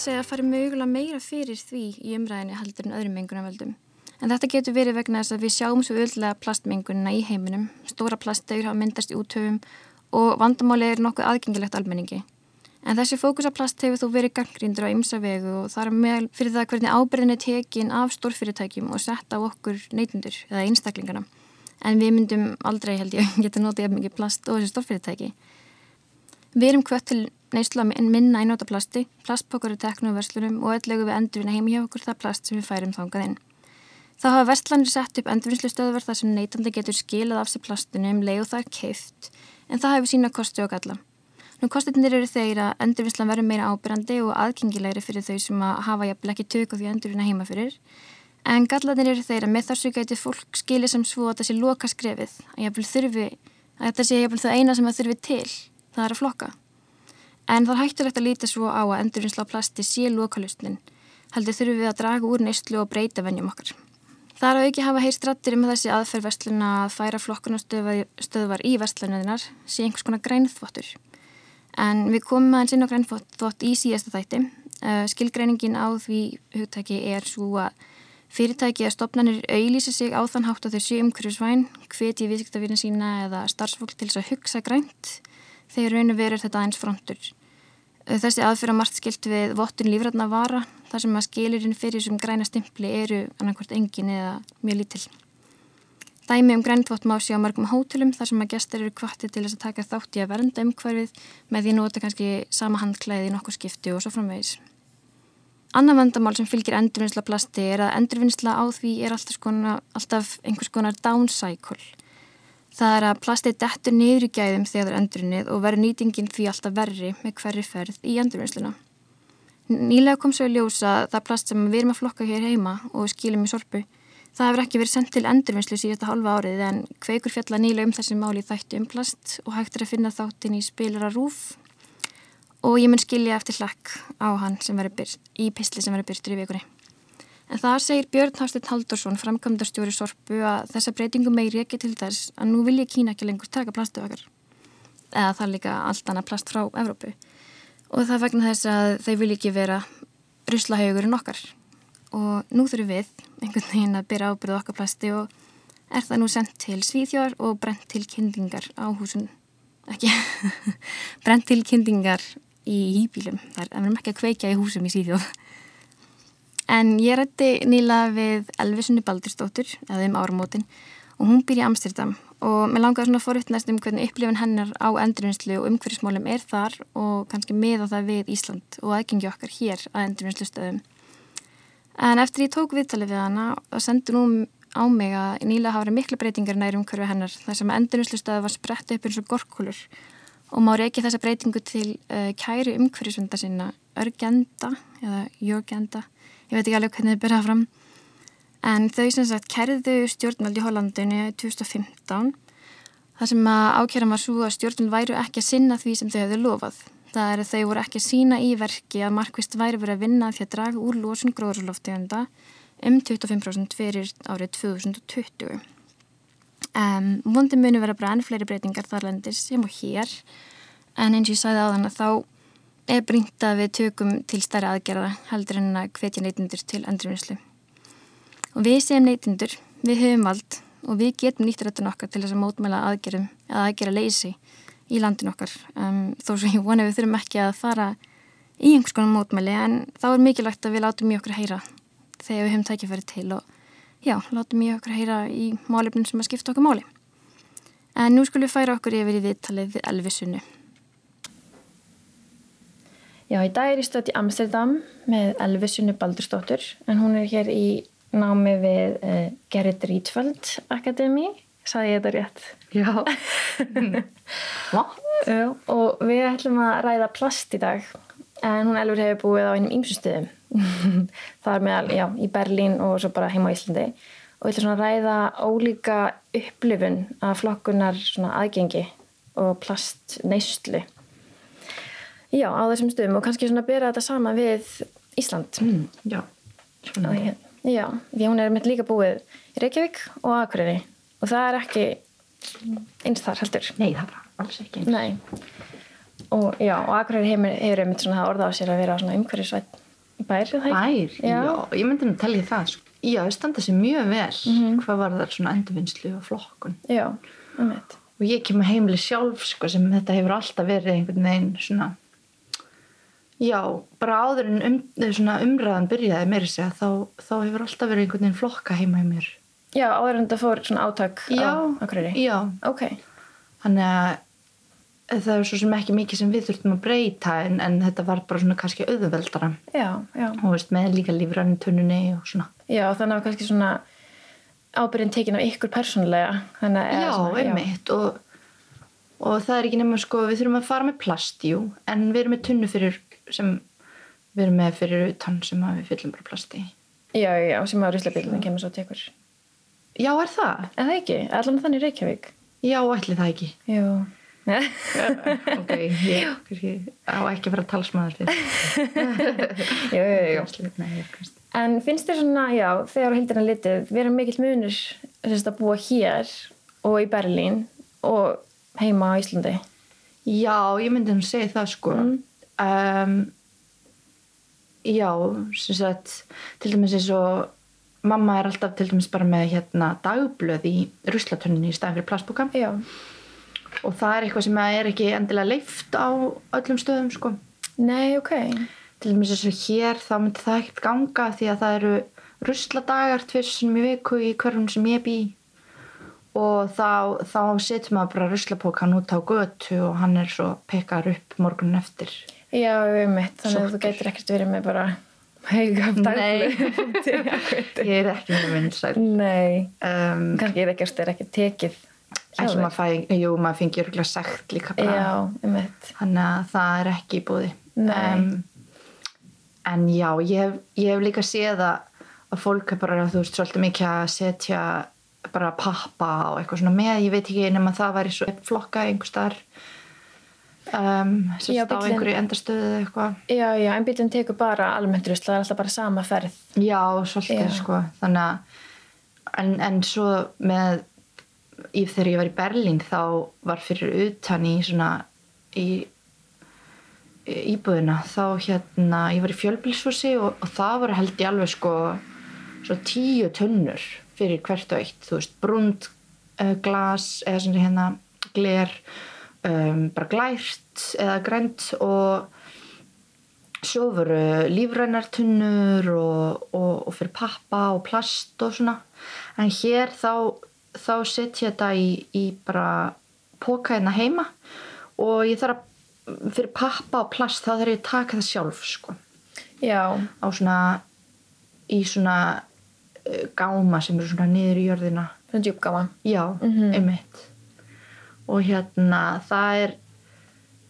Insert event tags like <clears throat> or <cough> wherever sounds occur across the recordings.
segja að fari mögulega meira fyrir því í umræðinu heldur en öðrum mengunarvöldum. En þetta getur verið vegna þess að við sjáum svo öðlega plastmengunina í heiminum, stóra plastegur hafa myndast í útöfum og vandamáli er nokkuð aðgengilegt almenningi. En þessi fókus á plast hefur þó verið gangríndur á ymsa vegu og það er meðal fyrir það hvernig ábyrðin er tekin af stórfyrirtækjum og sett á okkur neytundur eða einstaklingarna. En við myndum aldrei held ég <laughs> geta notið ef mikið plast og þessi stórfyrirtæki. Við erum kvött til neyslu en minna í nota plasti, plastpokkar í teknu og og öllegu við endurvinna heim hjá okkur það plast sem við færum þangað inn. Þá hafa verslanir sett upp endurvinnslu stöðverð þar sem neytandi getur skilað af sér plastinu um leið og það er keift en það hefur sína kosti og galla. Nú kostinir eru þeir að endurvinnslan verður meira ábyrrandi og aðgengilegri fyrir þau sem að hafa jafnvel ekki tök á því að endurvinna heima fyrir. En gallanir eru þeir að með þessu gæti fólk skilir sem svo að þessi loka skrefið, að þurfi, að þetta sé jafnvel það eina sem það þurfi til, það er að flokka. En það hættulegt að líta svo á að endurvinnsla á plasti sé lokalustnin, heldur þurfi við að draga úr neyslu og breyta vennjum okkar. Það er að ekki hafa heyr strattir um þessi aðferð vestluna að færa flokkunastöðvar í vestlunuðinar sé einhvers konar grænþvottur. En við komum aðeins inn á grænþvott í síðasta þætti. Uh, skilgreiningin á því hugtæki er svo að fyrirtæki að stopnarnir auðlýsa sig á þann hátt að þau séu umhverjusvæn, hveti viðskiptafýrin sína eða starfsfólk til þess að hugsa grænt þegar raun og verður þetta aðeins frontur. Uh, þessi aðfyrra margt skilt við vottun lífrætna vara þar sem að skilurinn fyrir sem græna stimpli eru annarkvært engin eða mjög lítill. Dæmi um græntvott má sé á mörgum hótelum þar sem að gestur eru kvatti til þess að taka þátt í að vernda umhverfið með því nota kannski sama handklæði í nokkuð skipti og svo framvegis. Anna vandamál sem fylgir endurvinnsla plasti er að endurvinnsla á því er alltaf, skona, alltaf einhvers konar downcycle. Það er að plasti dettur niður í gæðum þegar það er endurinnið og verður nýtingin því alltaf verri með hverri ferð í endurvinnsluna. Nýlega kom svo í ljósa það plast sem við erum að flokka hér heima og skilum í sorpu Það hefur ekki verið sendt til endurvinnslu síðasta halva árið en kveikur fjalla nýla um þessi máli þætti um plast og hægt er að finna þáttin í spilara rúf og ég mun skilja eftir hlakk á hann byrt, í pisli sem verið byrtur í vikunni. En það segir Björn Hafstedt Haldursson, framkvæmdarstjóri Sorpu, að þessa breytingu meiri ekki til þess að nú vilja Kína ekki lengur taka plastu okkar. Eða það er líka allt annað plast frá Evrópu. Og það vegna þess að þau vilja ekki vera ruslahaugur en okkar og nú þurfum við einhvern veginn að byrja ábyrðu okkar plasti og er það nú sendt til svíþjóðar og brent til kyndingar á húsun ekki, <laughs> brent til kyndingar í hýbílum þar en við erum ekki að kveika í húsum í síðjóð en ég rætti nýla við Elvisunni Baldurstóttur eða um áramótin og hún býr í Amsterdam. Og mér langar svona forutnæst um hvernig upplifun hennar á endurinslu og umhverfismálum er þar og kannski meða það við Ísland og aðgengi okkar hér að endurinslu stöðum En eftir ég tók viðtalið við hana og sendi nú á mig að nýlega hafa verið miklu breytingar næri umhverju hennar þar sem endurvinnslustöðu var sprett upp eins og gorkulur og má reykja þessa breytingu til uh, kæri umhverjusvenda sinna Örgenda eða Jörgenda, ég veit ekki alveg hvernig þið byrjaði fram en þau sem sagt kærðu stjórnvald í Hollandinu 2015 þar sem að ákjæra var svo að stjórnvald væru ekki að sinna því sem þau hefðu lofað. Það er að þau voru ekki að sína í verki að markvist væri verið að vinna því að draga úr lósun gróðurloftegunda um 25% fyrir árið 2020. Um, vondi muni vera bara enn fleiri breytingar þarlandis sem og hér. En eins og ég sæði á þann að þá er brínt að við tökum til stærra aðgerða heldur en að hvetja neytindur til endurvinnslu. Og við sem neytindur, við höfum vald og við getum nýttir þetta nokkar til þess að mótmæla aðgerðum eða aðgerða leysi í landin okkar. Um, þó sem ég vona við þurfum ekki að fara í einhvers konar mótmæli en þá er mikilvægt að við látum mjög okkur heyra þegar við höfum tækifæri til og já, látum mjög okkur heyra í málefnum sem að skipta okkur máli. En nú skulum við færa okkur yfir í viðtalið við Elvisunnu Já, í dag er ég stöðt í Amsterdam með Elvisunnu Baldurstóttur en hún er hér í námi við uh, Gerrit Rítföld Akademi. Saði ég þetta rétt? Já. <laughs> Já, og við ætlum að ræða plast í dag en hún elfur hefur búið á einum ymsustöðum <laughs> það er meðal, já, í Berlín og svo bara heima á Íslandi. Og við ætlum svona að ræða ólíka upplifun af flokkunar svona aðgengi og plastneyslu já, á þessum stöðum og kannski svona byrja þetta sama við Ísland mm, Já, svona Já, því hún er mitt líka búið í Reykjavík og Akureyri og það er ekki eins þar heldur Nei, það var alls ekki eins Nei. og já, og Akureyri hefur einmitt svona orða á sér að vera svona umhverjusvætt bær, ekki? Bær, já. Já. ég myndi nú telja það sko. Já, það standa sér mjög vel Mhm. hvað var það svona endurvinnslu og flokkun Já, einmitt. og ég kem að heimili sjálf sko, sem þetta hefur alltaf verið einhvern veginn svona já, bara áður en um, svona umræðan byrjaði meiri segja þá, þá hefur alltaf verið einhvern veginn flokka heima í mér. Já, áður en þetta fór svona átak já, á Akureyri. já, Ok, þannig að það er svo sem ekki mikið sem við þurftum að breyta en, en þetta var bara svona kannski auðveldara. Já, já. og veist, með líka lífræni tunnunni og svona. Já, þannig að kannski svona ábyrðin tekin af ykkur að, já, svona, einmitt. Og, og það er ekki nema sko við þurfum að fara með plast, jú. En við erum með tunnu fyrir sem við erum með fyrir utan sem að við fyllum bara plasti Já, já, já, sem á Ríslabílunum kemur svo tekur. já, er það? En það ekki, allan þannig Reykjavík. já, ætli það ekki Jú. <laughs> ok, ég <laughs> á ekki að að talsmaður <laughs> fyrir En finnst þér svona, já, þegar á heildina litið, vera mikill munur þess að búa hér og í Berlín og heima á Íslandi? Já, ég myndi nú segja það sko. Um, já, sem sagt, til dæmis eins og mamma er alltaf til dæmis bara með hérna dagblöð í ruslatunni í staðin fyrir plastbúka Já. og það er eitthvað sem er ekki endilega leift á öllum stöðum sko. Nei, ok. Til dæmis eins og hér þá myndi það ekkert ganga því að það eru rusladagar tvissunum í viku í hverjum sem ég bý og þá, þá setur maður bara ruslapókan út á götu og hann er svo pekar upp morgunin eftir. Já, um mitt, þannig að þú gætir ekkert verið með bara hauga dagblöð. <laughs> ég er ekki mjög vinsæl. Nei, Um, kannski er ekkert er ekki tekið og þér. maður fæ, jú, maður fengi örgulega sagt líka bara. Já, um. Þannig að það er ekki í búði. Nei. en já, ég hef, ég hef líka séð að fólk er bara, þú veist, svolítið mikið að setja bara pappa og eitthvað svona með, ég veit ekki nema það væri svo flokka einhver staðar um, sem Já, stá einhverju endastöðu eða eitthvað. Já, já, en bílinn tekur bara almennt rusl, það er alltaf bara sama ferð. Já, svolítið Já. sko þannig að en, en svo með í, þegar ég var í Berlín þá var fyrir utan í svona í, í íbúðina þá hérna, ég var í fjölbilshúsi og, og það voru held ég alveg sko svo tíu tunnur fyrir hvert og eitt, þú veist, brúnd uh, glas eða svona hérna gler um, bara glært eða grænt og svo voru lífrænar tunnur og, og, og fyrir pappa og plast og svona. En hér þá, þá setja þetta í, í bara póka hérna heima og ég þarf að fyrir pappa og plast þá þarf ég að taka það sjálf sko. Já, á svona í svona gáma sem eru svona niður í jörðina svona djúpgáma. Já, Mhm. einmitt. Og hérna, það er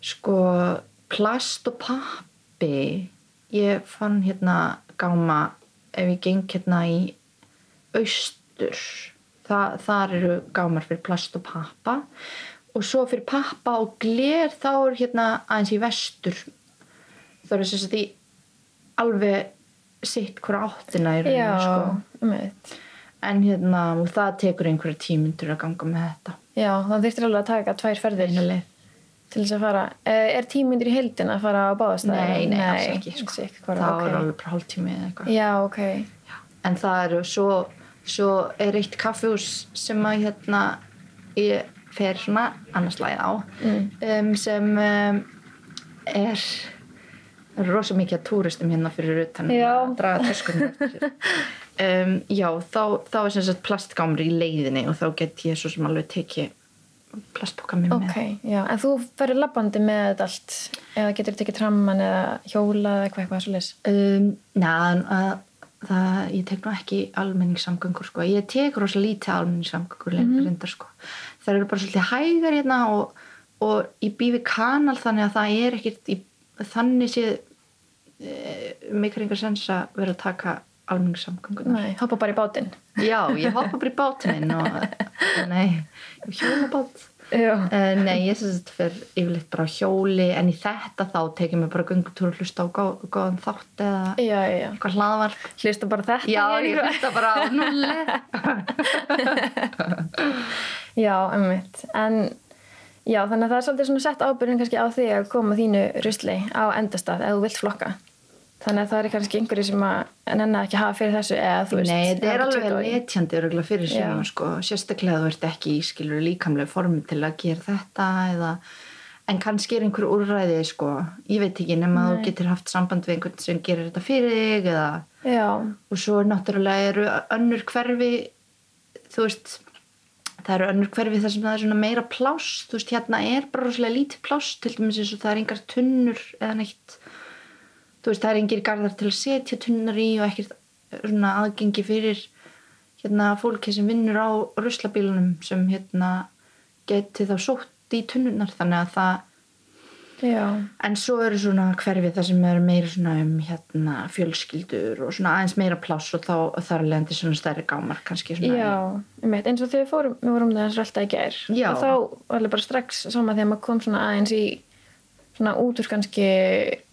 sko plast og pappi. Ég fann hérna gáma ef ég geng hérna í austur. Þa, þar eru gámar fyrir plast og pappa. Og svo fyrir pappa og gler þá er hérna aðeins í vestur. Það eru sem sagt í alveg sitt hver áttina í Já, rauninu sko. um. En hérna, það tekur einhverja tímyndur að ganga með þetta. Já, það þurftir alveg að taka tvær ferðir Einu leið. til þess að fara. Eh, Er tímyndir í heldin að fara á báðastæði? Nei, nei, alls ekki. Sko. Alls ekki, hvað það ok. er alveg bara hálftími eða eitthvað. Já, ok. En það eru svo, svo er eitt kaffihús sem að hérna, ég fer svona annars lagið á, Mm. um, sem um, er, það eru rosa mikið að túristum hérna fyrir utan að draga sér. <laughs> Um, já, þá, þá er sem sagt plastgámur í leiðinni og þá get ég svo sem alveg tekið plastboka með Ok, já. En þú ferður labbandi með allt? Eða getur þú tekið tramman eða hjóla eða eitthvað eitthvað svo leys? Um, Næ, að, það, ég tek nú ekki almenningssamgöngur sko. Ég tek rosa lítið almenningssamgöngur mm Mhm. reyndar sko. Það eru bara svolítið hægar hérna og, og ég bý við kanal þannig að það er ekkert í, þannig séð e, mikar engar sens að vera að taka almenningssamgöngur. Nei, hoppa bara í bátinn. Já, ég hoppa bara í bátinn og <laughs> nei, ég hjóla bát. Já. Uh, nei, ég syns að þetta fer yfirleitt bara á hjóli en í þetta þá tekið mér bara göngutúr og hlusta á góð, góðan þátt eða Já, já, já. eitthvað hlaðvarp Hlusta bara þetta. Já, hér í ég hlusta bara á nulli <laughs> Já, einmitt. En já, þannig að það er svolítið svona sett ábyrðin kannski á því að koma þínu rusli á endastað ef þú vilt flokka. Þannig að það er kannski einhverju sem að nenni ekki hafa fyrir þessu eða þú veist Nei, þetta er alveg letjandi örugglega fyrir sem sko, sérstaklega þú ert ekki í skilur líkamlega formi til að gera þetta eða, en kannski er einhver úrræði sko, ég veit ekki nema að þú getur haft samband við einhvern sem gerir þetta fyrir þig eða, Já, og svo náttúrulega eru önnur hverfi þú veist það eru önnur hverfi þar sem það er svona meira pláss. Þú veist, hérna er bara rosalega lítið pláss til dæmis eins og það er engar tunnur eða neitt þú veist, það er engir garðar til að setja tunnar í og ekkert svona aðgengi fyrir hérna fólki sem vinnur á ruslabílunum sem hérna geti þá sótt í tunnunar þannig að það já, en svo eru svona hverfi það sem eru meira svona um hérna fjölskyldur og svona aðeins meira pláss og þá þar leðandi svona stærri gámar kannski svona já einmitt, eins og þegar við fórum, við vorum það eins og alltaf í Já. og þá var alveg bara strax sama þegar maður kom svona aðeins í svona út úr kannski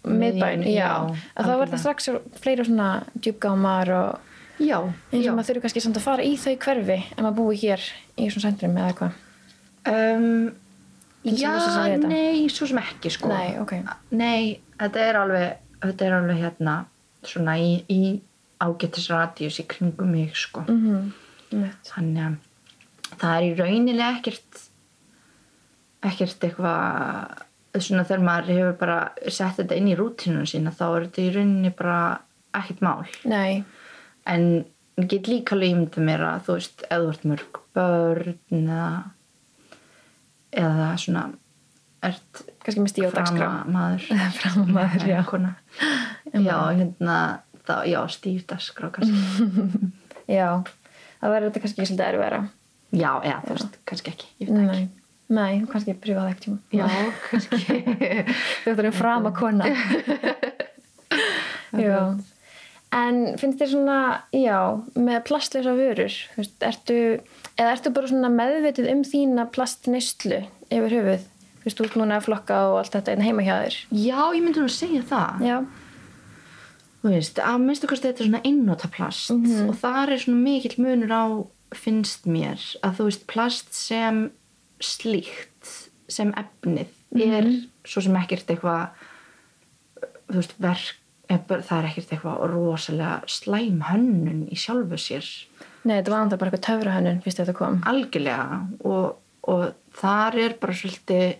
miðbæn, já, að það strax fleira svona djúpgámar og já, eins og maður þurfi kannski samt að fara í þau hverfi en maður búi hér í svona sendrum eða eitthvað Um, já, nei, svo sem ekki sko. Nei, ok. Nei, þetta er alveg, þetta er alveg hérna svona í, í ágættisradius í kringum mig sko. mm einmitt Þannig að það er í rauninni ekkert, ekkert eitthvað, svona þegar maður hefur bara sett þetta inn í rútinu sína þá er þetta í rauninni bara ekkert mál. Nei, En ég get líka alveg ímyndið mér að þú veist, ef þú ert mörg börn eða, eða svona, ert kannski með stíð og dagskrá. maður Framamaður, <laughs> já. kona. <laughs> já, hérna þá, já, stíf dagskrá kannski. <laughs> Já, það verður þetta kannski svolítið erfæra já, eða þú veist, kannski ekki. Ég veit það Nei, kannski pröfa það ekkert tíma. Já, kannski. <laughs> Þú ættir að frama kona. <laughs> Já. En finnst þér svona, já, með plastlösa vörur, veist, ertu, eða ertu bara svona meðvitið um þína plastneyslu yfir höfuð? Þú veist, ert núna að flokka og allt þetta einn heima hjá þér. já, ég myndi að segja það. Já, þú veist, að minnstu kosti þetta er svona einnota plast Mhm. og það er svona mikill munur á finnst mér að þú veist plast sem slíkt sem efnið er Mhm. svo sem ekkert eitthvað þú veist, verk er bara- það er ekkert eitthvað rosalega slæm hönnun í sjálfu sér nei, þetta var andur bara eitthvað töfrahönnun fyrst þetta kom. algjörlega og, og þar er bara svolítið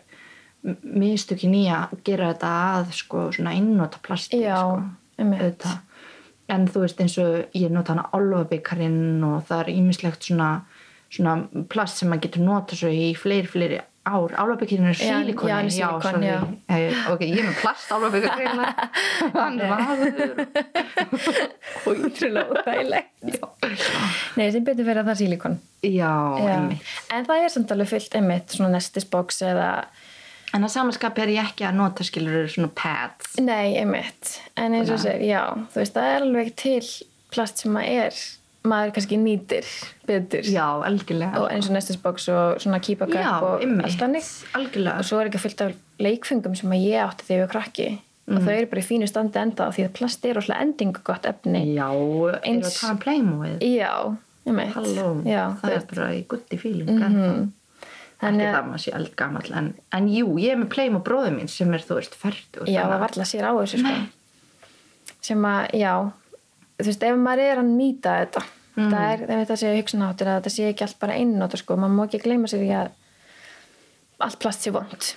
mistökin í að gera þetta að sko svona einnota plasti Já, sko, en þú veist eins og ég nota hana álfabikarinn og það er ímislegt svona, svona plast sem maður getur nota svo í fleiri, fleiri ár álfabikarinn er Já, sílikoni já, sílikon, sorry. já. Eh, ok, ég er með plast álfabikarinn <laughs> hann er maður Útrúlega <laughs> óþægilegt. Nei, sem betur fyrir að það er sílikon. já, Já. einmitt En það er samt alveg fyllt einmitt svona nestisbox eða, en að samanskap er ég ekki að nota skilur svona pads nei, einmitt. En eins og segir, já, þú veist, það er alveg til plast sem maður er, maður kannski nýtir betur. Já, algjörlega. Og eins og nestisbox og svona Já, og allt. Algjörlega. Og svo er ekki fyllt af leikfengum sem að ég átti þegar ég var krakki. Mm. Og þau eru bara í fínu standi enda því að plast er óslega endingu gott efni. Já, eins... Eru að tala um Playmobil? Já. Halló, Já, það er bara í guddi fíling. Mm -hmm. Þannig að- það maður sé eldgamall, en, en jú, ég er með Playmobil bróðu mín sem er, þú veist, fært. Já, það varla sér á þessu sko. sem að, já þú veist, ef maður er að nýta þetta Mhm. það er, ef þetta sé hugsanáttur að þetta sé ekki allt bara einnóta sko, maður má ekki gleyma sér í að allt plast sé vond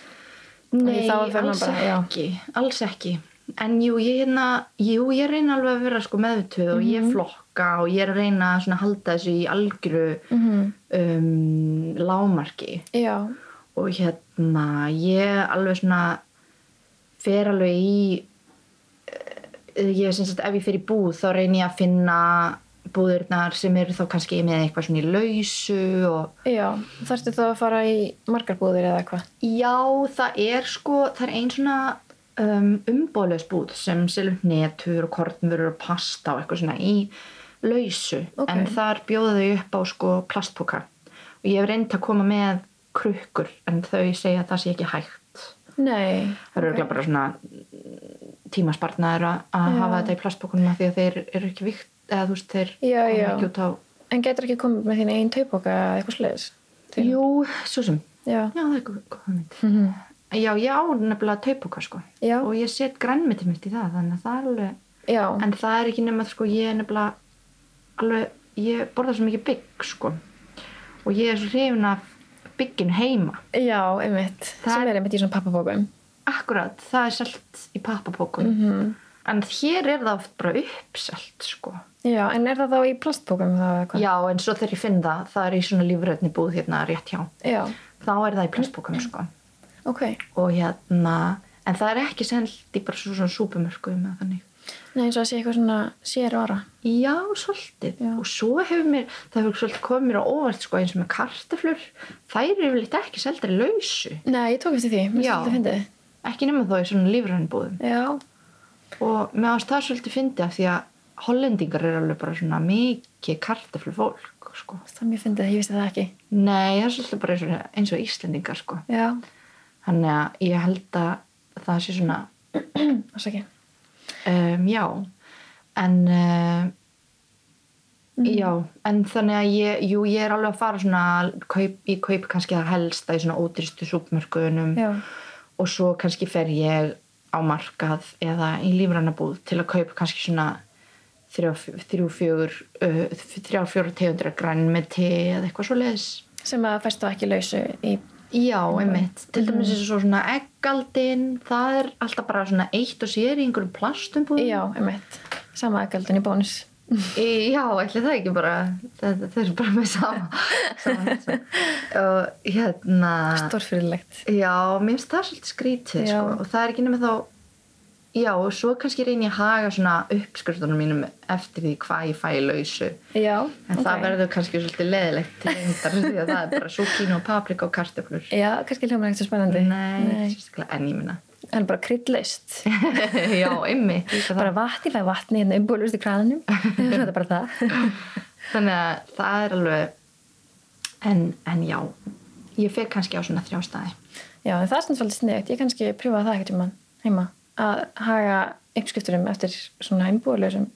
Nei, alls bara, ekki, alls ekki. En jú, ég hérna, jú, ég reyna alveg að vera sko meðutöð og Mhm. ég flokka og ég er að reyna að halda þessu í algjöru Mhm. um, lámarki. Já, og hérna ég alveg svona fer alveg í eh, ég sem sagt ef ég fer í búð þá reynir ég að finna búðirnar sem eru þá kannski með eitthvað svona í lausu og já, þarftu þá að fara í margar búðir eða eitthvað? Já það er sko það er ein svona um, umbóðlaus búð sem selur netur og kornvörur og pasta og eitthvað svona í lausu. Ok. en þar bjóða þau upp á sko plastpoka. Og ég hef reynd að koma með krukkur en þau segja að það sé ekki hægt. Nei, Það eru okay. bara svona tímaspartnaður að að hafa þetta í plastbókunum af því að þeir eru ekki vikt eða þú veist þeir Já, já. á en getur ekki komið með þín einn taupoka eða eitthvað sliðis Jú, svo sem. Já, Já, það er góð mynd Mhm. Já, ég á nefnilega taupóka sko. Já. og ég set grænmeti mitt í það þannig að það er alveg Já, en það er ekki nema sko ég er nefnilega alveg, ég borða svo mikið bygg sko. Og ég er svo hrifin af byggin heima. Já, einmitt. Það Sem er- einmitt í svona pappabókum. akkurat, það er selt í pappapókum Mm en hér er það oft bara uppselt sko Já, en er það þá í plastbókum já, en svo þegar ég finn það, það er í svona lífrætni búð hérna rétt hjá, Já, þá er það í plastpókum sko ok. og hérna, en það er ekki selt í bara svo, svona súpumörkum eða þannig Nei, eins og að sé eitthvað svona sér vara. Já, svolítið. Já. Og svo hefur mér, það hefur svolítið komið mér á óvart sko eins og með kartaflur. Þær eru yfirleitt ekki seldar í lausu. Nei, ég tók eftir því. Mér svolítið fyndið. Ekki hollendingar eru alveg bara svona mikið kartaflu fólk sko. það er mjög fyndið, ég vissi það ekki. Nei, það er svolítið bara eins og, eins og Íslendingar sko. Þannig að ég held að það sé svona, <clears throat> um, já. En... Uh, Já, en þannig að ég, jú, ég er alveg að fara svona, kaup, ég kaup kannski það helsta í svona ódýrstu súpmörkunum og svo kannski fer ég á markað eða í lífrannabúð til að kaupa kannski svona þrjá, þrjú, fjögur, uh, þrjá, fjögur tegundra græn með te eða eitthvað svo leiðis. sem að fæst þá ekki lausu í... Já, einmitt. Til dæmis eins og svona eggaldin, það er alltaf bara svona eitt og sér í einhverjum plastumbúðum. Já, einmitt. Sama ekkaldin í bónus. Í- Já, ætli það ekki bara það, það er bara með sama, sama þessu. og hérna Stórfyrirlegt. já, mér finnst það svolítið skrítið sko. og það er ekki nema þá já, og svo kannski reyni ég að haga svona uppskriftunum mínum eftir því hvað ég fæ í lausu Já, en það verður kannski svolítið leðilegt til reyndar því að það er bara súkín og paprika og kartöflur Já, kannski hljómar ekkert svo spennandi. nei, sérstaklega en ég minna En bara kryddlaust. <laughs> já, ymmi bara vatn, ég fæ vatni hérna umbúlust í krananum. <laughs> Þetta er bara það. þannig að það er alveg en, en já ég fer kannski á svona þrjástaði Já, en það er svona svolítið sniðugt. Ég kannski prjófa það ekkert um hann heima. Að haga uppskrifturum eftir svona umbúlusum.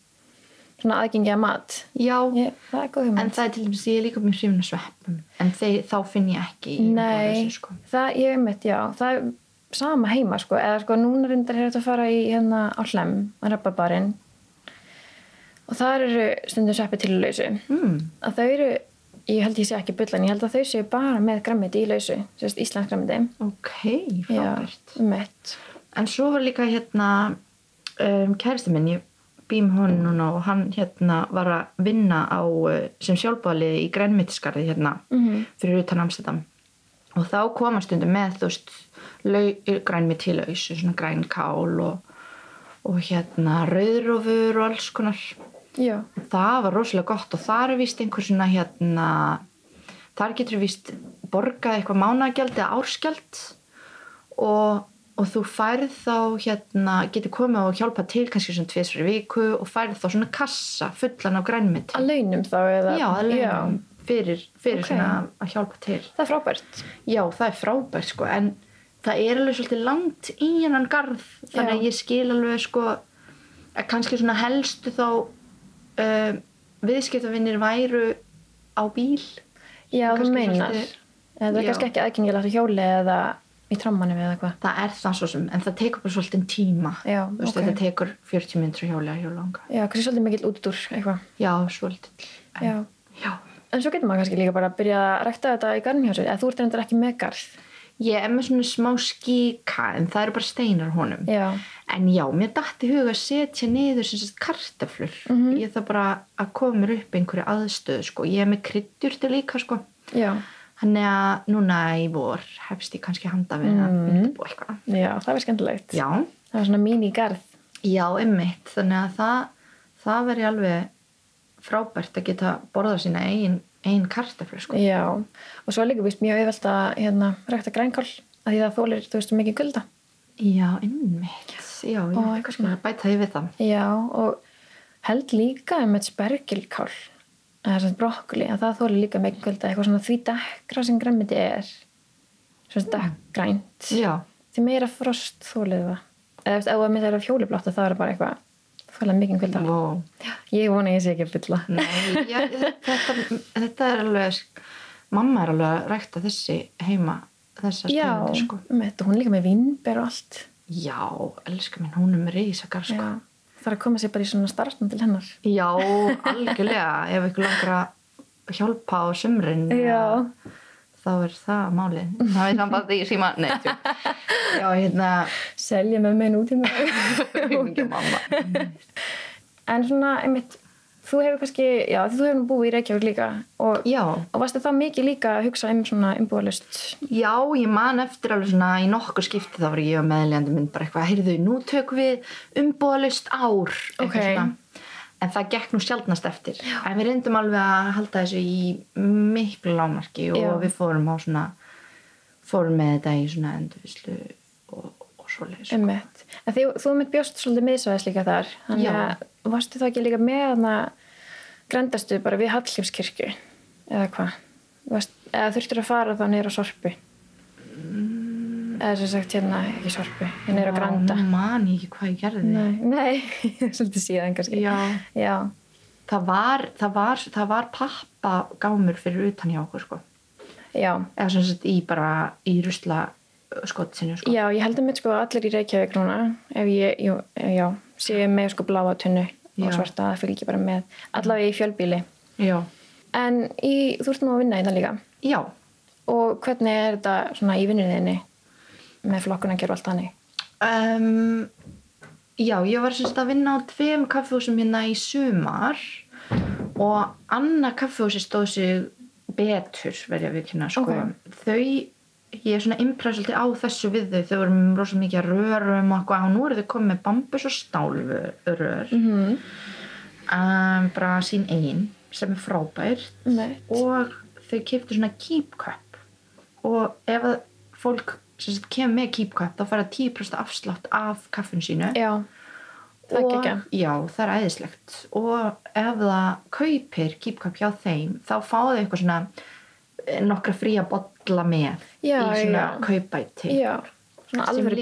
Svona aðgengi að mat. já, Ég, það er en það er til dæmis ég er líka mjög hrifin að sveppum en þeir, þá finn ég ekki Nei, sko. það, ég veit, já, það er sama heima, sko, eða sko, núna reyndar er þetta að fara í hérna á hlem, á rabbarbarinn og það eru stundum sveppi til lausu mm. að þau eru, ég held ég sé ekki bullan, ég held að þau séu bara með grammiti í lausu, Íslands grammiti ok, frábært mitt, en svo var líka hérna um, kæristi minn ég bým honum núna og hann hérna var að vinna á uh, sem sjálfbáðalið í grænmyndiskarði hérna Mhm. fyrir utan Amsterdam. Og þá koma stundum með þú veist grænmynd til lausu, svona grænkál og, og hérna rauðrófur og alls konar. Já, það var rosalega gott og það er vist einhver svona hérna þar getur vist borgað eitthvað mánagjald eða árskjald og, og þú færð þá hérna, getur komið og hjálpa til kannski svona tvisfri viku og færð þá svona kassa fullan af grænmynd að launum þá eða, já, að launum fyrir, fyrir Ok. svona að hjálpa til. Það er frábært. Já, það er frábært sko en það er alveg svolítið langt í hennan garð þannig Já. að ég skil alveg sko að kannski svona helstu þá uh, viðskiptavinnir væru á bíl. Já, þú meinar. Það er Já. kannski ekki aðgengilegt á hjóli eða í trammanum eða eitthvað það er það svo sem, en það tekur bara svolítið tíma Já, Þú veist, ok. þetta tekur 40 minnur hjóli að hjólanga já, kannski svolítið mikill útúr eitthvað já, svolítið en, já já. En svo getur maður kannski líka bara að byrja að rækta þetta í garðin hjá sér, eða þú ert reyndar ekki með garð. ég er með svona smá skíka en það eru bara steinar honum Já, en já, mér dætti huga að setja niður sem sagt kartaflur Mhm. ég þarf bara að koma mér upp einhverju aðstöðu sko. ég er með kryddjurti líka sko. Já, Þannig að núna í vor hefst ég kannski handa við að Mm. undirbúa eitthvað. já, það er skemmtilegt. Já, Það er svona mín í garð. já, emmitt. Þannig að það, það veri alveg frábært að geta borðað sína eigin, eigin kartaflu, sko. Já, og svo er líka vist mjög auðvelt að hérna, rækta grænkál, að því það þólir, þú veist, mikið kulda. Já, emmitt. Já, Og ég eitthvað skal bæta því við það. Já, og held líka um eitt spergilkál, eða svona brokkoli, að það þólir líka mikið kulda, eitthvað svona því dekkra sem græmiti er, svona dekkgrænt. Því meira frost þólið það. Eða ef það mitt er af hjóliblátt, þá er það bara eitthvað, þólir mikið kulda. wow. Ég vona að ég sé ekki að bylla. Þetta, þetta er alveg, mamma er alveg að rækta þessi heima, þessar Já, tegundir, sko. hún er líka með vínber og allt. Já, elskar minn, hún er með rísa garð, sko. Já. Þarf að koma sér bara í svona starfsmann til hennar. Já, algjörlega. Ef ykkur langar að hjálpa á sumrin Já. þá er það málið. Það er samband í síma Nei. Já, hérna selja með mig nútíma Ekki mamma en svona, einmitt þú hefur kannski, já, þú hefur nú búið í Reykjavík líka og, og varstu það mikið líka að hugsa um svona umbúðalust já, ég man eftir alveg svona í nokkur skipti þá var ég og meðljandi minn bara eitthvað, heyrðu, nú tökum við umbúðalust ár eitthvað Ok. svona. en það gekk nú sjaldnast eftir já. en við reyndum alveg að halda þessu í miklu lámarki og Já. við fórum á svona fórum með þetta í svona endurvislu og, og svoleiðis sko. En því, þú mitt bjóst svolítið miðsvæðis líka þar. Þannig að varstu þá ekki líka með hana grendastu bara við Hallgrímskirkju eða hvað? Eða þurftur að fara þá á Sorpu? Eða sem sagt hérna, ekki Sorpu, hérna niður á Granda. Já, nú man ég ekki hvað ég gerði Nei, nei, <laughs> svolítið síðan kannski. Já. Já, það var, það var, það var pappa gámur fyrir utan hjá okkur sko. já. eða sem sagt í bara í rusla skottsinu sko. Já, ég heldum mitt sko að allir í Reykjavík núna, ef ég, jú, já, séu með sko bláa tunnu og svarta, það fylgir bara með, allavega í fjölbíli. já, En í, þú ert nú að vinna í það líka. já. Og hvernig er þetta svona í vinninniðinni með flokkun að gera allt þannig? Um, já, ég var sem sagt að vinna á tveim kaffehúsum hérna í sumar og annað kaffehúsi stóð sig betur verði að við kynna sko. Ok. þau ég er svona impress svolítið á þessu við þau. Þau voru með rosa mikið rörum og og nú eru þau komið með bambus og stálrör mm -hmm. um, bara sín einn sem er frábært. Nei. og þau kiptu svona keep cup. Og ef að fólk sagt, kemur með keep cup þá fara 10% afslátt af kaffinu sínu. Já, það og, ekki já, það er æðislegt. Og ef það kaupir keep cup hjá þeim þá fá þau eitthvað svona nokkra fría bolla með Já, í svona kaupæti. Svona alveg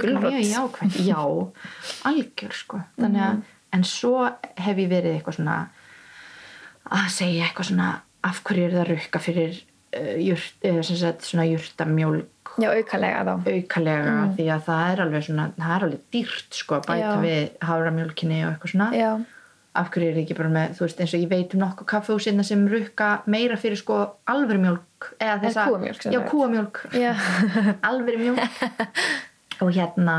jákvæmt já, <laughs> algjör sko. Þannig að, Mhm. en svo hef ég verið eitthvað svona að segja eitthvað svona af hverju er það rukka fyrir uh, jurt, uh, sagt svona jurtamjólk? Já, aukalega þá. aukalega því að það er alveg svona það er alveg dýrt sko að bæta Já. við haframjólkinni og eitthvað svona. Já, af hverju er ekki bara með, þú veist eins og ég veit um nokkuð kaffehúsina sem rukka meira fyrir sko alvöru mjólk eða þess að, já já, <laughs> alvöru mjólk og hérna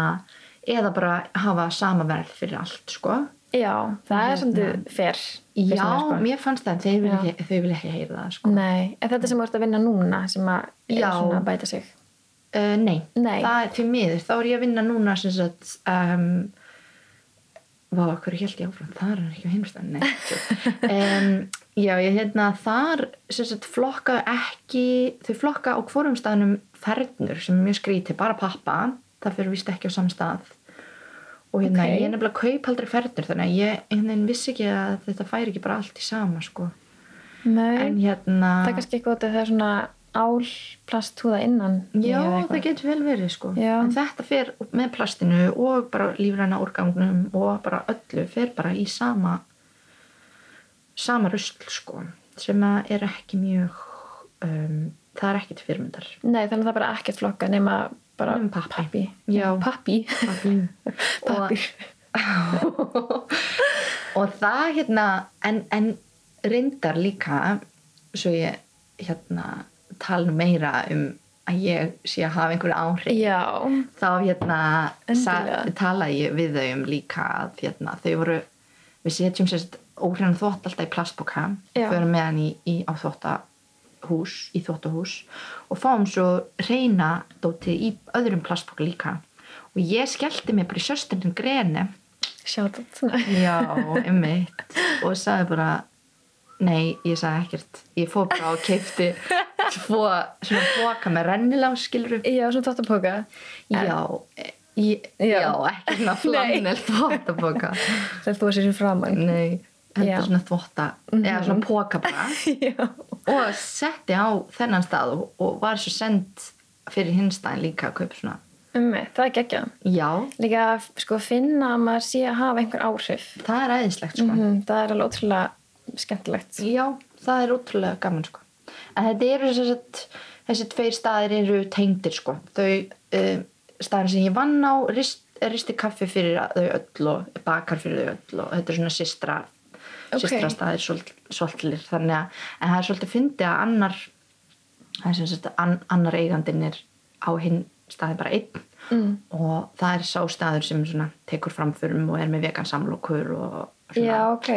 eða bara hafa sama verð fyrir allt sko já, það er Hérna. svolítið fer. já, mér fannst það þeir vil ekki, þau vil ekki heyra það sko Nei, en þetta sem þú ert að vinna núna sem að er Já. svona að bæta sig. Uh, nei, Nei. það er til miður þá er ég að vinna núna sem sagt um, Vá, hverju held ég áfram það er hann ekki á heimstæðan Nei, tjók. um, Já, ég hérna þar sagt flokka ekki þau flokka á hvorum staðnum fernur sem er mjög skrítið, bara pappa það fyrir vist ekki á samstað og hérna Ok. ég er nefnilega kaup aldrei fernur þannig að ég veginn vissi ekki að þetta færi ekki bara allt í sama sko Nei, en hérna það er kannski eitthvað að það er svona álplasthúða innan. í Já, það getur vel verið sko Já. en þetta fer með plastinu og bara lífræna úrgangnum og bara öllu fer bara í sama sama rusl sko sem er ekki mjög um, það er til fyrirmyndar Nei, þannig að það er bara ekkert flokka nema bara Nema pappi. pappi. <laughs> <laughs> Og það hérna en, en reyndar líka svo ég hérna tala meira um að ég sé að hafa einhverju áhrif. Já, þá hérna talaði ég við þau um líka að hérna, þau voru við setjum sérst óhreina þvott alltaf í plastboka Já. förum með hann í, í, á þvottahús í þvottahús og fáum svo reyna dótið í öðrum plastboka líka. Og ég skellti mig bara í söstundin greni. Sjátt <laughs> já, einmitt. Og sagði bara nei, ég sagði ekkert. Ég fór bara og keipti tvo svona boka með rennilás skilur Já, svona tóttapoka. Já, Já. já. ekki svona <laughs> flannel þvottaboka Þegar þú sér sér framann. Nei, Já. heldur svona þvotta eða svona póka bara <laughs> og setti á þennan stað og, og var svo send fyrir hinstæðin líka að kaupa svona Ummi, það er geggjað. Já, Líka að sko, finna að maður sé að hafa einhver áhrif. það er æðislegt sko Mm, það er alveg ótrúlega skemmtilegt. Já, það er ótrúlega gaman sko en þetta eru að þessi tveir staðir eru tengdir sko þau uh, staðir sem ég vann á rist, risti kaffi fyrir þau öll og bakar fyrir þau öll og þetta er svona systra Ok. systra staðir svolítlir þannig að en það er svolítið fyndi að annar sagt an, annar eigandinn er á hinn staði bara einn Mm. og það er sá staður sem svona tekur framförum og er með vegan samlokur og svona, Já, ok.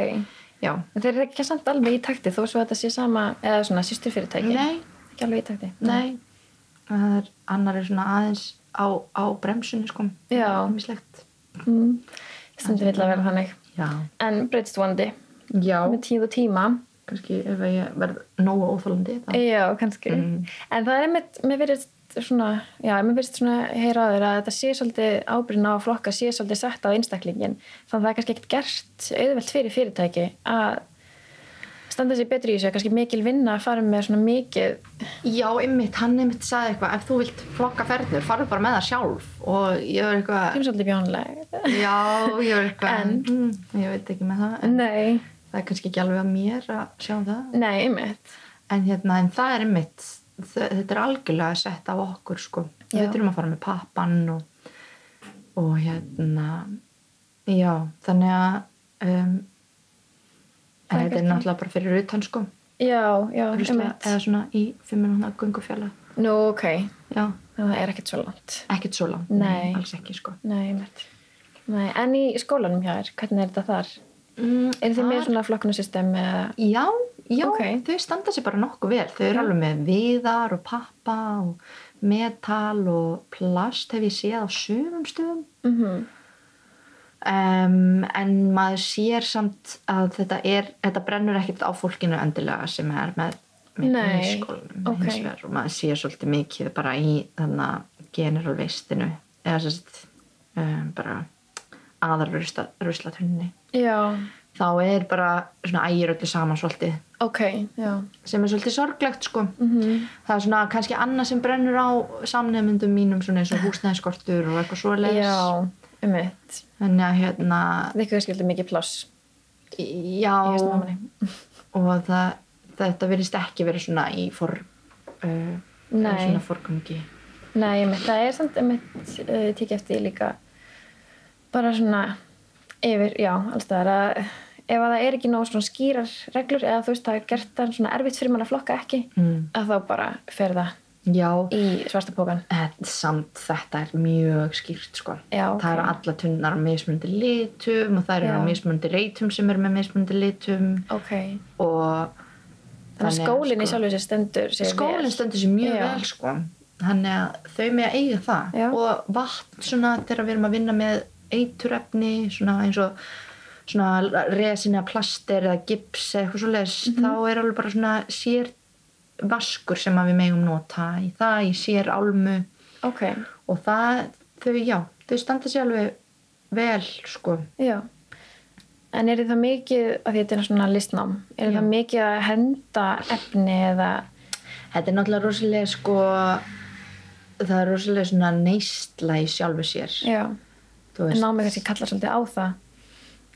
Já. En þeir eru ekki samt alveg í takti þó svo að þetta sé sama, eða svona sýsturfyrirtæki. Nei, Ekki alveg í takti. nei það er, annar er svona aðeins á, á bremsunni sko Já. mislegt Mm. Stundu vill að vera þannig. já. En breytist vonandi já, með tíð og tíma. kannski ef ég verð nógu óþólandi þá Já, kannski. Mm. En það er einmitt, mér verðist svona, já, mér verðist svona heyra á þér að þetta sé svolítið ábyrðin á flokka sé svolítið sett á einstaklingin. Þannig að það er kannski ekkert gert auðvelt fyrir fyrirtæki að standa sér betur í þessu, kannski mikil vinna að fara með svona mikið Já, ymmit, hann ymmit sagði eitthvað ef þú vilt flokka ferður, farðu bara með það sjálf og ég var eitthvað sem svolítið bjónleg. Já, ég var eitthvað En? mm, ég veit ekki með það en Nei, það er kannski ekki alveg að mér að sjá það nei, einmitt. en, hérna, en það er ymmit þetta er algjörlega sett á okkur sko. Við þurfum að fara með pappan og, og hérna já, þannig að um, en þetta er náttúrulega bara fyrir utan sko Já, já, einmitt. eða svona í fimm minúna gungufjalla Nú, ok, já, það er ekkert svo langt. ekkert svo langt Nei. alls ekki sko Nei. Nei, en í skólanum hjá þér, hvernig er þetta þar? mm, Er þið með þar- svona flokkunarsystem eða... Já, já, Ok. þau standa sér bara nokkuð vel. Þau eru alveg með viðar og pappa og metal og plast hef ég séð á sumum stöðum. Mm Um, en maður sér samt að þetta, er, þetta brennur ekkert á fólkinu endilega sem er með, með Nei, í skólanum ok. hins vegar og maður sér svolítið mikið bara í þannig að general veistinu eða sérst um, bara aðal ruslatunni. Já, Þá er bara svona ægir öllu saman svolítið ok, já. sem er svolítið sorglegt sko. Mm það er svona kannski annað sem brennur á samnefndum mínum svona eins og húsnæðiskortur og eitthvað svoleiðis. Já, einmitt. þannig að hérna Þið ykkur skildi mikið pláss já. og það, þetta verðist ekki verið svona í for uh, svona forgangi. Nei, einmitt, það er samt uh, tikið eftir líka. Bara svona yfir, já, allstaðar að ef að það er ekki nóg skýrar reglur eða þú veist það er gert það svona erfitt fyrir mann að flokka ekki mm. að þá bara fer það já, í svarta pókan en samt þetta er mjög skýrt sko. Já, ok. það eru alla tunnar á mismunandi litum og það eru á mismunandi reytum sem eru með mismunandi litum. Ok, og þannig að skólinn í sjálfu sér stendur skólinn stendur sér mjög Já. vel sko. Þannig að þau með að eiga það. Og vatn svona þegar við erum að vinna með eiturefni svona eins og svona resina plaster eða gips eða eitthvað svo leis Mhm. þá er alveg bara svona sér vaskur sem að við megum nota í það, í sér álmu. Ok, og það, þau já þau standa sér alveg vel sko. Já. En er það mikið, að þetta er svona listnám, er Já. það mikið að henda efni eða, þetta er náttúrulega rosalega sko það er rosalega svona neistla í sjálfu sér. Já, en námið kannski kallar svolítið á það.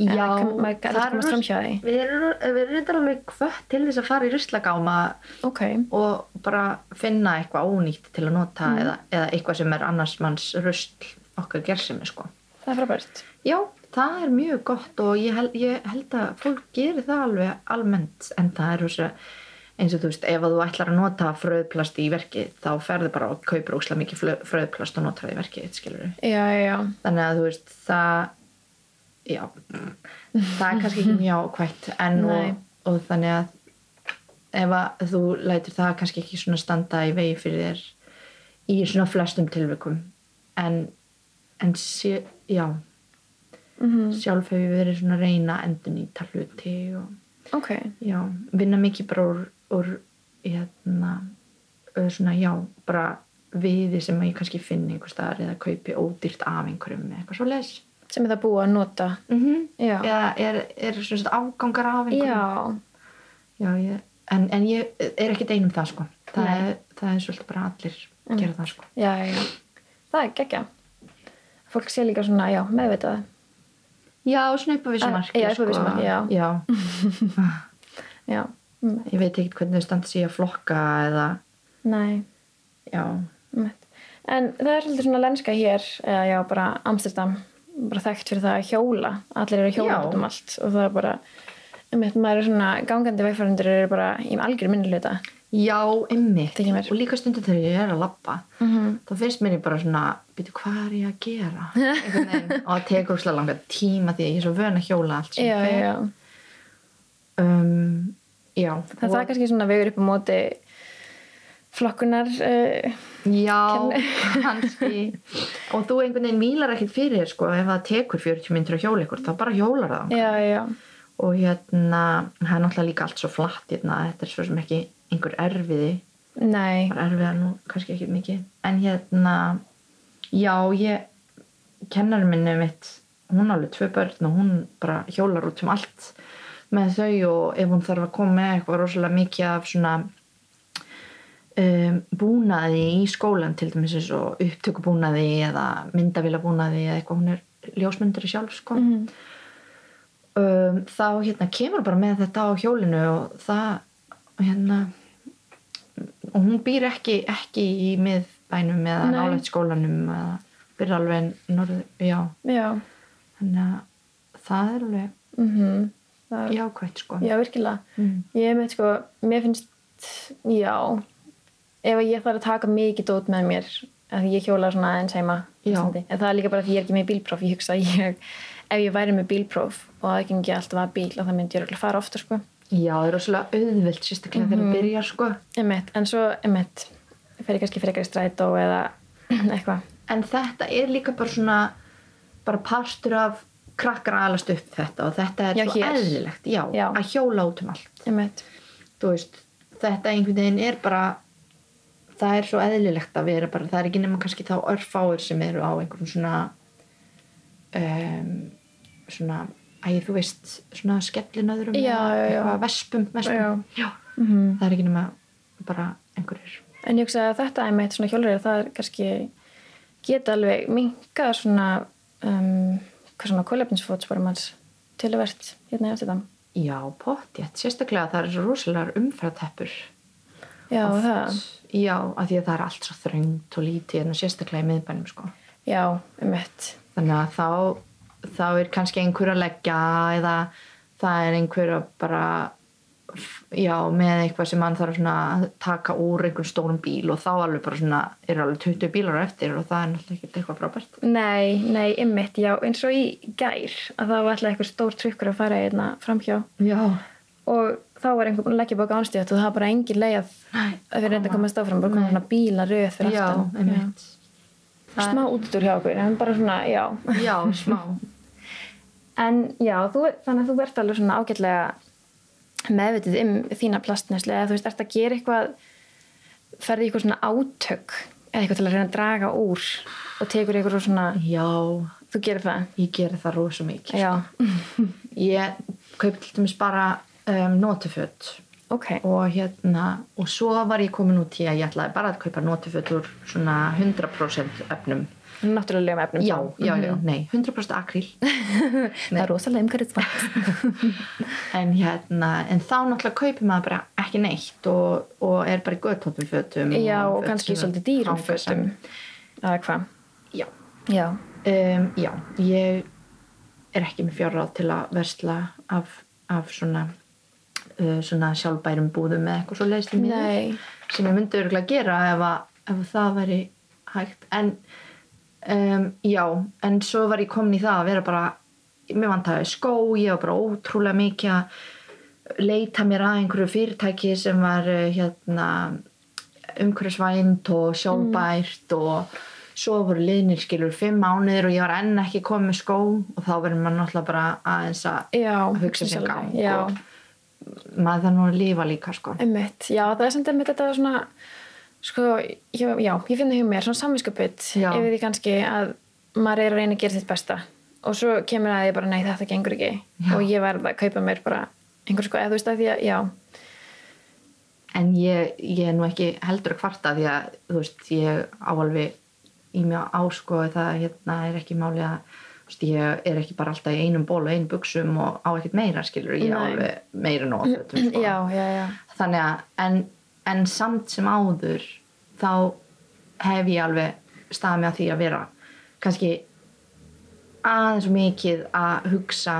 Já, er. Við erum, reyndar alveg hvött til þess að fara í ruslagáma Ok, og bara finna eitthvað ónýtt til að nota Mm. eða, eða eitthvað sem er annars manns rusl okkar gersimi sko. það er frábært. Já, það er mjög gott og ég held, ég held að fólk gerir það alveg almennt en það er rosa eins og þú veist, ef að þú ætlar að nota fröðplast í verkið þá ferðu bara og kaupir óslega mikið fröðplast og notar það í verkið, skilur við. Já, já, já. þannig að þú veist það já. Það er kannski ekki mjög ákvæmt en og, og þannig að ef að þú lætur það kannski ekki svona standa í vegi fyrir þér í svona flestum tilvikum. En, en sé, já. Mm sjálf hef ég verið svona reyna að endur nýta hluti og Ok, já, vinna mikið bara úr, úr hérna svona já, bara viði sem ég kannski finn einhver staðar eða kaupi ódýrt af einhverjum eða eitthvað svo les sem er það búið að nota. mm -hmm. Eða er, er svona afgangar af Já, ég, en, en ég er ekkert einum það sko það er, það er svolítið bara allir gera það sko já, já. Það er geggja. Fólk sé líka svona, já, meðvitað. Já, svona marki já, vissu marki, já. <laughs> já. Mm, Ég veit ekkert hvernig þau standa sig að flokka eða nei, já. En það er svolítið svona lenska hér, eða já, bara Amsterdam, bara þekkt fyrir það að hjóla. Allir eru að hjóla um allt og það er bara, um maður er svona gangandi vegfærandur eru bara í algjör minnuluta. Já, einmitt. Og líka stundu þegar ég er að labba, Mhm. þá finnst mér bara svona, býtu, hvað er ég að gera? <laughs> Og það tekur úrslega langa tíma því að ég er svo vön að hjóla allt sem Já, fer. já. Um, já. Það, það er kannski svona vegur upp á móti flokkunar, uh, Já, <laughs> kannski. og þú einhvern veginn vílar ekkert fyrir sko, ef það tekur 40 myndir að hjóla ykkur, þá bara hjólar það. já, já, Og hérna, það er náttúrulega líka allt svo flatt hérna, þetta er svo sem ekki einhver erfiði. nei, bara erfiða nú kannski ekki mikið en hérna já ég kennari minni mitt hún á alveg tvö börn og hún bara hjólar út um allt með þau og ef hún þarf að koma með eitthvað rosalega mikið af svona um, búnaði í skólan til dæmis eins og upptökubúnaði eða myndavélabúnaði eða eitthvað hún er ljósmyndari sjálf sko Mhm. um, þá hérna kemur bara með þetta á hjólinu og það hérna og hún býr ekki, ekki í miðbænum eða nálægt skólanum eða býr alveg norður, já, já, þannig að það er alveg mhm, það er, jákvæmt sko já, virkilega. mm. Ég veit sko, mér finnst, já, ef ég þarf að taka mikið dót með mér, að ég hjóla svona aðeins heima, en það er líka bara því ég er ekki með bílpróf, ég hugsa að ég, ef ég væri með bílpróf og það gengi alltaf að bíl, að það myndi ég örugglega fara ofta, sko. já, það er rosalega auðvilt sérstaklega þegar það byrjar sko Emmett, en svo, emmett, fer ég kannski frekar í strætó eða <clears throat> eitthvað. en þetta er líka bara svona bara partur af krakkar að alast upp þetta og þetta er Já, svo eðlilegt já, Já. að hjóla út um allt Emmett, þú veist, þetta einhvern veginn er bara það er svo eðlilegt að vera bara, það er ekki nema kannski þá örfáir sem eru á einhverjum svona um, svona æ, þú veist, svona skellinöðrum vespum, vespum. Já. Mhm. það er ekki nema bara einhverjir En ég hugsa að þetta einmitt svona hjólrið það er kannski geta alveg minka svona um, hvað svona kólefnisfótsporum hans tilvært hérna í Amsterdam. já, pottjætt, sérstaklega það er rosalega umfrateppur Já, það. Já, af því að það er allt svo þröngt og lítið en sérstaklega í miðbænum sko. Já, einmitt. þannig að þá, þá er kannski einhver að leggja eða það er einhver að bara já, með eitthvað sem hann þarf svona að taka úr einhvern stórum bíl og þá alveg bara svona er alveg 20 bílar eftir og það er náttúrulega ekkert eitthvað frábært. Nei, nei, einmitt, já, eins og í gær að það var alltaf eitthvað stór trukkur að fara hérna framhjá. Já, og þá var einhver búin að leggja bóka ánstíðat og það var bara engin leið að við reynda að koma. komast áfram, bara komið bíla röð fyrir já, aftan. Já. Smá útúr hjá okkur, en bara svona, já. já, smá En já, þú, þannig að þú ert alveg svona ágætlega meðvitið um þína plastneslu eða þú veist, ert að gera eitthvað ferði eitthvað svona átök eða eitthvað til að reyna að draga úr og tekur eitthvað svona, já, þú gerir það ég geri það rosa mikið Já, ég kaupi til dæmis bara um, notuföt ok. Og hérna og svo var ég komin út í að ég ætlaði bara að kaupa notuföt úr svona 100% efnum. Náttúrulegum efnum já, já, já, Mhm. nei, 100% akríl. <laughs> Það er rosalega umhverfið svart <laughs> en hérna, en þá náttúrulega kaupir maður bara ekki neitt og, og er bara í göttóttum fötum Já, og föt kannski svolítið dýrum fötum. saman. eða hvað? Já, Já, um, já, ég er ekki með fjárráð til að versla af, af svona svona sjálfbærum búðum eða eitthvað svo leiðist nei. sem ég myndi örgulega gera ef, að, ef það væri hægt. En um, já, en svo var ég komin í það að vera bara mér vantaði skó, ég var bara ótrúlega mikið að leita mér að einhverju fyrirtæki sem var uh, hérna umhverfisvænt og sjálfbært og svo voru liðnir skilur fimm mánuðir og ég var enn ekki komið skó og þá verður maður náttúrulega bara aðeins að hugsa sér gang og maður þarf nú að lifa líka sko einmitt Já, það er samt einmitt þetta svona sko, já, já ég finn það hjá mér svona samvinskupitt Já. yfir því kannski að maður er að reyna að gera sitt besta og svo kemur að því bara nei þetta gengur ekki Já. og ég verð að kaupa mér bara einhver sko, eða þú veist að því að, já En ég, ég er nú ekki heldur að kvarta því að þú veist, ég áalvi í mig áskoði það hérna er ekki máli að ég er ekki bara alltaf í einum ból og einum buksum og á ekkert meira skilur ég alveg meira fötum, <clears throat> sko. þannig að en, en samt sem áður þá hef ég alveg staða mig að því að vera kannski aðeins mikið að hugsa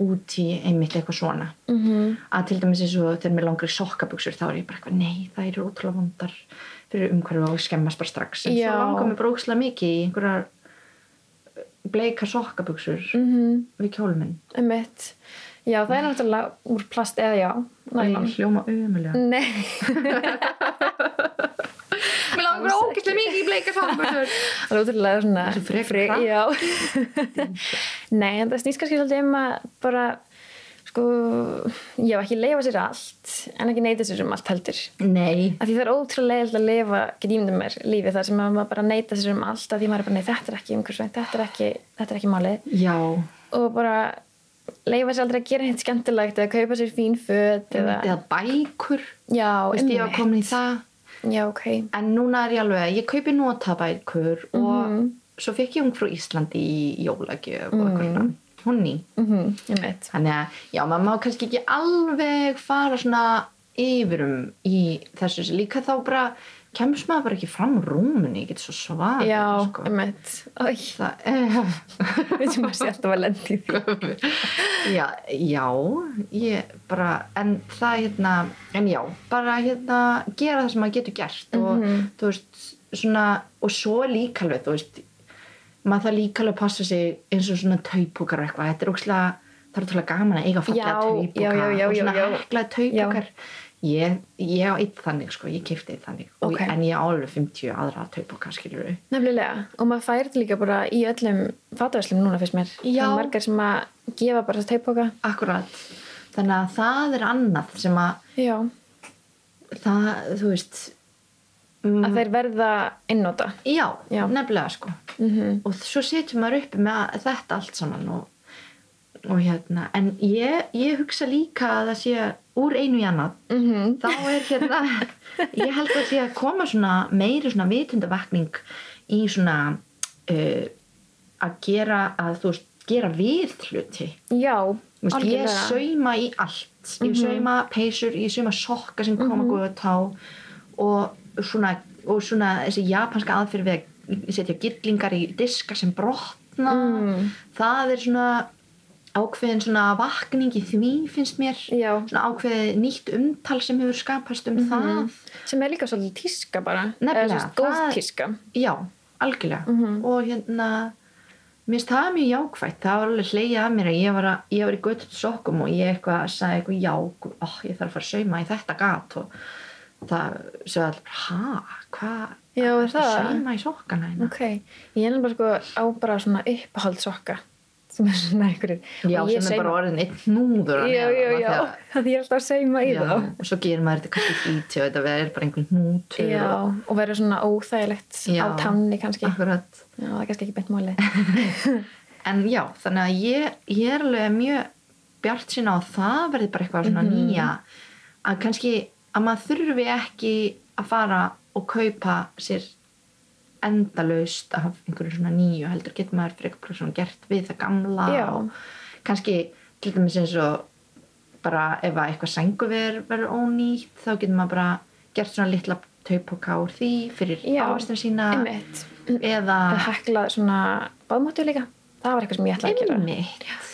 út í einmitt eitthvað svona Mhm. að til dæmis eins og þegar mér langar í sokkabuxur þá er ég bara eitthvað, nei, það eru ótrúlega vondar fyrir umhverju og skemmast bara strax en Já. svo langar mér bara ókslega mikið í einhverjar bleika sokkabuxur Mhm. við kjólminn Einmitt. Já, það er náttúrulega úr plast eða já, nælon. Ég hljóma umulega Nei, <laughs> Mér langar ógeðslega mikið í bleika sokkabuxur það er útrúlega svona... Frek- hratt. Já. <laughs> Nei, en það snýst kannski svolítið um að bara, sko, já, ekki leifa sér allt, en ekki neyta sér um allt heldur. Nei, Af því það er ótrúlega leiðilegt að lifa, get ímyndum mér, lífið þar sem maður bara neyta sér um allt, af því maður er bara, nei, þetta er ekki umhversvænt, þetta er ekki, þetta er ekki málið. já Og bara leifa sér aldrei að gera hitt skemmtilegt eða kaupa sér fín föt eða... eða bækur Já, Vist, ég var komin í það Já, ok. en núna er ég alveg, ég kaupi notabækur og Mhm. svo fekk ég hún frá Íslandi í jólagjöf og eitthvað svona hún ný Mm veit. þannig að, já, maður má kannski ekki alveg fara svona yfirum í þessu, líka þá bara kemst maður bara ekki fram úr rúmunni, ég get svo svar Já, sko. Æ, það, eh, veit sem maður sé alltaf að lendi í <laughs> já, já ég bara, en það hérna, en já, bara hérna gera það sem maður getur gert og Mhm. þú veist, svona og svo líka alveg, þú veist maður það líka alveg að passa sig eins og svona taupúkar eitthvað, þetta er ókslega það er ótrúlega gaman að eiga fallega Já, taupúkar og svona heklaði taupúkar ég, ég á eitt þannig sko, ég kefti eitt þannig og, Ok. en ég á alveg 50 aðra taupúkar skilur við Nefnilega. Og maður þetta líka bara í öllum fataverslum núna fyrst mér. Það er margar sem að gefa bara teipóka. akkurat, þannig að það er annað sem að Já. það, þú veist mm, Að þeir verða einnóta. já, Já. nefnilega sko Mm og svo setjum maður uppi með þetta allt saman og, og hérna en ég, ég hugsa líka að það sé úr einu í annað -hmm. þá er hérna <laughs> ég held að sé að koma svona meiri svona vitundavakning í svona uh, að gera að þú veist, gera við hluti Já, Þú veist, ég sauma í allt ég sauma peysur, ég sauma sokka sem koma mm -hmm. tá og svona, og svona þessi japanska aðferð við að setja gillingar í diska sem brotna Mm. það er svona ákveðin svona vakning í því finnst mér Já. svona ákveðið nýtt umtal sem hefur skapast um það Sem er líka svolítið tíska bara. Nefnilega, góð tíska. já, algjörlega Mhm. og hérna mér finnst það mjög jákvætt það var alveg hleyið að mér að ég var, að, ég var í göttum sokkum og ég eitthvað sagði eitthvað já, oh, ég þarf að fara að sauma í þetta gat og það sögði allir bara, ha, hvað er sauma í sokkana hérna? Ok, ég er bara sko á bara svona uppáhald sokka sem er svona einhverjir já, sem er bara sauma- orðin eitt núður Já, já, já, <laughs> það er alltaf að seima í já, þá. og svo gerir maður þetta kannski flíti og þetta verður bara einhvern nútur Já, og, og verður svona óþægilegt á tanni kannski. akkurat. Já, það er kannski ekki beint máli <laughs> en já, þannig að ég, ég er alveg mjög bjart sína á að það verði bara eitthvað svona Mhm. nýja að kannski að maður þurfi ekki að fara og kaupa sér endalaust af einhverju svona nýju heldur getur maður fyrir eitthvað svona gert við það gamla Já. og kannski til dæmis eins og bara ef að eitthvað senguver verður ónýtt þá getur maður bara gert svona litla taupoka úr því fyrir ávastina sína Einmitt. eða Að hekla svona báðmáttu líka. Það var eitthvað sem ég ætlaði að gera. Einmitt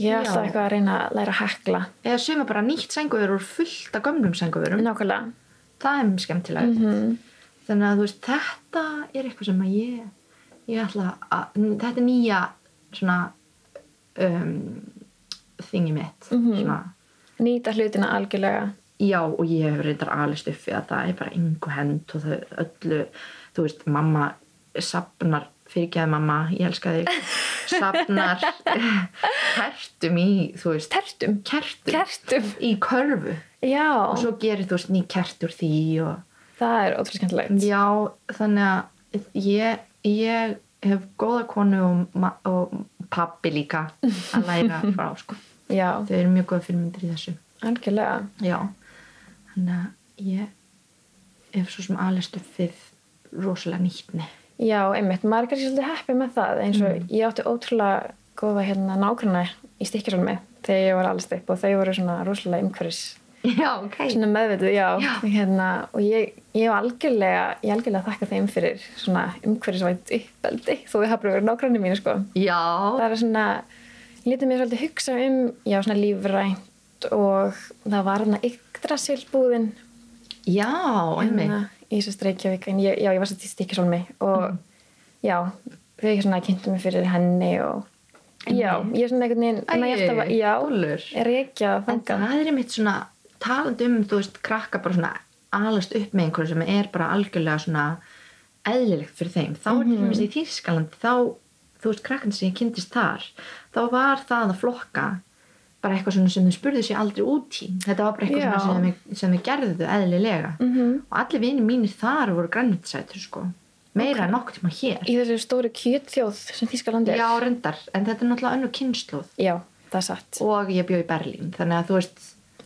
Ég ætlaði Já. eitthvað að reyna að læra að hekla eða suma bara nýtt senguver úr fullt af gömlum senguverum Nákvæmlega það er mjög skemmtilegt Mhm. þannig að þú veist þetta er eitthvað sem að ég ég ætla að þetta er nýja svona um, þingi mitt Mhm. svona, Nýta hlutina algjörlega já og ég hefur reyndar alist upp við að það er bara yngu hend og þau öllu þú veist mamma sapnar fyrirgeði mamma, ég elska þig. <laughs> Sapnar kertum í, þú veist Tertum. kertum, Kertum. Í körfu. Já, og svo gerir þú veist ný kert úr því og það er ótrúlega skemmtilegt. Já, þannig að ég, ég hef góða konu og, og pappi líka að læra <laughs> frá sko. Já, Þau eru mjög góða fyrirmyndir í þessu. algjörlega. Já, þannig að ég hef svo sem alist upp við rosalega nýttni. Já, einmitt, maður er kannski svolítið heppið með það eins og ég átti ótrúlega góða hérna nákvæmna í stikkjurálmi þegar ég var allast upp og þau voru svona rosalega umhverfis Já, ok. svona meðvitið, já, Já. Hérna, og ég, ég hef algjörlega ég algjörlega þakka þeim fyrir svona umhverfisvænt uppeldi þó ég hafa verið nágranni mínu sko Já. það er svona, lítið mér svolítið hugsa um, já, svona lífrænt og það var hérna Yggdrasilbúðin Já, einmitt. hérna í þessu Reykjavík en ég, já, ég var satt í stikkisólmi og já, þau ekki svona kynntu mig fyrir henni og já, ég er svona einhvern veginn Æi, næ alltaf að- já, dúllur. er ekki að En þanga það er einmitt svona talandi um, þú veist, krakka bara svona alast upp með einhverju sem er bara algjörlega svona eðlilegt fyrir þeim. Þá er til dæmis í Þýrskalandi, þá, þú veist, krakkan sem ég kynntist þar, þá var það að flokka bara eitthvað svona sem þau spurðu sér aldrei út í. Þetta var bara eitthvað sem þau, sem þau gerðu eðlilega. Mhm. Og allir vinir mínir þar voru grænmyndisætur, sko. Meira en nokkuð tíma hér. í þessu stóru kjötþjóð sem Þískaland er Já, reyndar. En þetta er náttúrulega önnur kynnslóð. já, það er satt og ég bjó í Berlín þannig að þú veist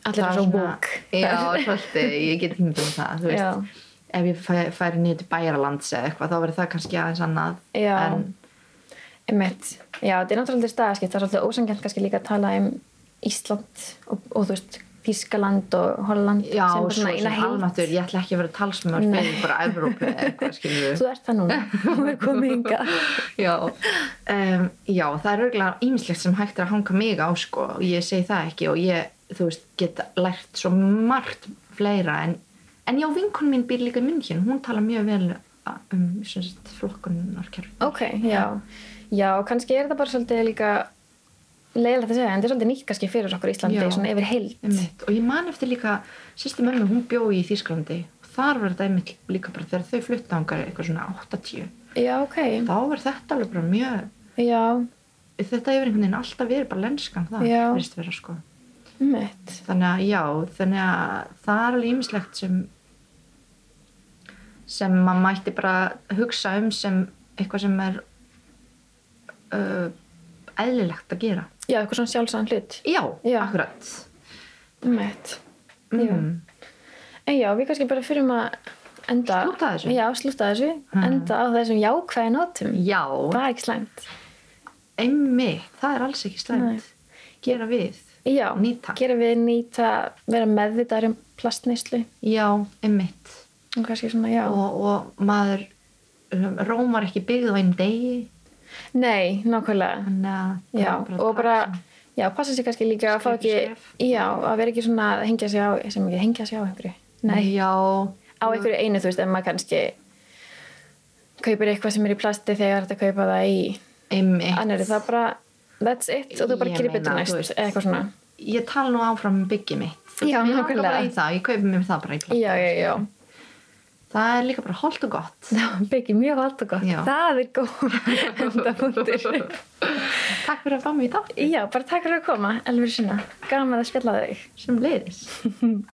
Allir eru svo woke. já, svolítið, ég get ekki myndið um það þú veist, ef ég fæ, færi niður til Bæjaralands eða eitthvað þá verður það kannski aðeins annað Já. en Einmitt. Já, þetta er náttúrulega staðskipt, það er svolítið ósangjant kannski líka að tala um Ísland og, og þú veist, Þískaland og Holland já, sem og bara svo svona eina almáttur ég ætla ekki að vera talsmör Nei. fyrir bara Evrópu eða eitthvað <laughs> skilur Þú ert það núna, <laughs> þú er komið hingað. já, um, já, það er örgulega ímislegt sem hægt er að hanga mig á sko og ég segi það ekki og ég, þú veist, get lært svo margt fleira en, en já, vinkun mín býr líka í München hún tala mjög vel um sem sagt, flokkunarkerfi Ok, já. Já, kannski er þetta bara svolítið líka leiðilegt að segja, en þetta er svolítið nýtt kannski fyrir okkur í Íslandi, Já. svona yfir heild. Einmitt. og ég man eftir líka sýsti mömmu, hún bjó í Þýskalandi og þar var þetta einmitt líka bara þegar þau flutta ángar eitthvað svona 8-10 Já, ok. þá var þetta alveg bara mjög Já, þetta hefur einhvern veginn alltaf verið bara lenskan það, Já. verðist vera sko mitt. þannig að já, þannig að það er alveg ýmislegt sem sem maður mætti bara hugsa um sem eitthvað sem er uh, eðlilegt að gera Já, eitthvað svona sjálfsæðan hlut. já, Já. akkurat Mitt. Já. mm. En já, við kannski bara fyrir að enda... Slúta þessu. Já, slúta þessu. Mhm. Enda á þessum jákvæði nótum. já, Það er ekki slæmt. einmitt það er alls ekki Nei. slæmt gera við, Já, Nýta. gera við nýta, vera meðvitaður um plastneyslu já, einmitt og kannski svona, já. og, og maður Róm var ekki byggð á einn degi Nei, nákvæmlega. þannig að Já, og að bara, já, passa sér kannski líka að fá ekki, já, að vera ekki svona að hengja sig á, sem ekki hengja sig á einhverju. Nei, já, á einhverju einu, þú veist, ef maður kannski kaupir eitthvað sem er í plasti þegar þetta kaupa það í einmitt annari, það bara, that's it og þú bara gerir betur næst, eitthvað svona. ég tala nú áfram um byggið mitt Já, nákvæmlega. ég kaupi mér það bara í plast Já, já, já. Það er líka bara holdt og gott Það byggir mjög holdt og gott. Já. Það er góð endapunktur. <laughs> takk fyrir að fá mig í þátt Já, bara takk fyrir að koma, Elfur Sinna. Gaman að spjalla þig. sem leiðis <laughs>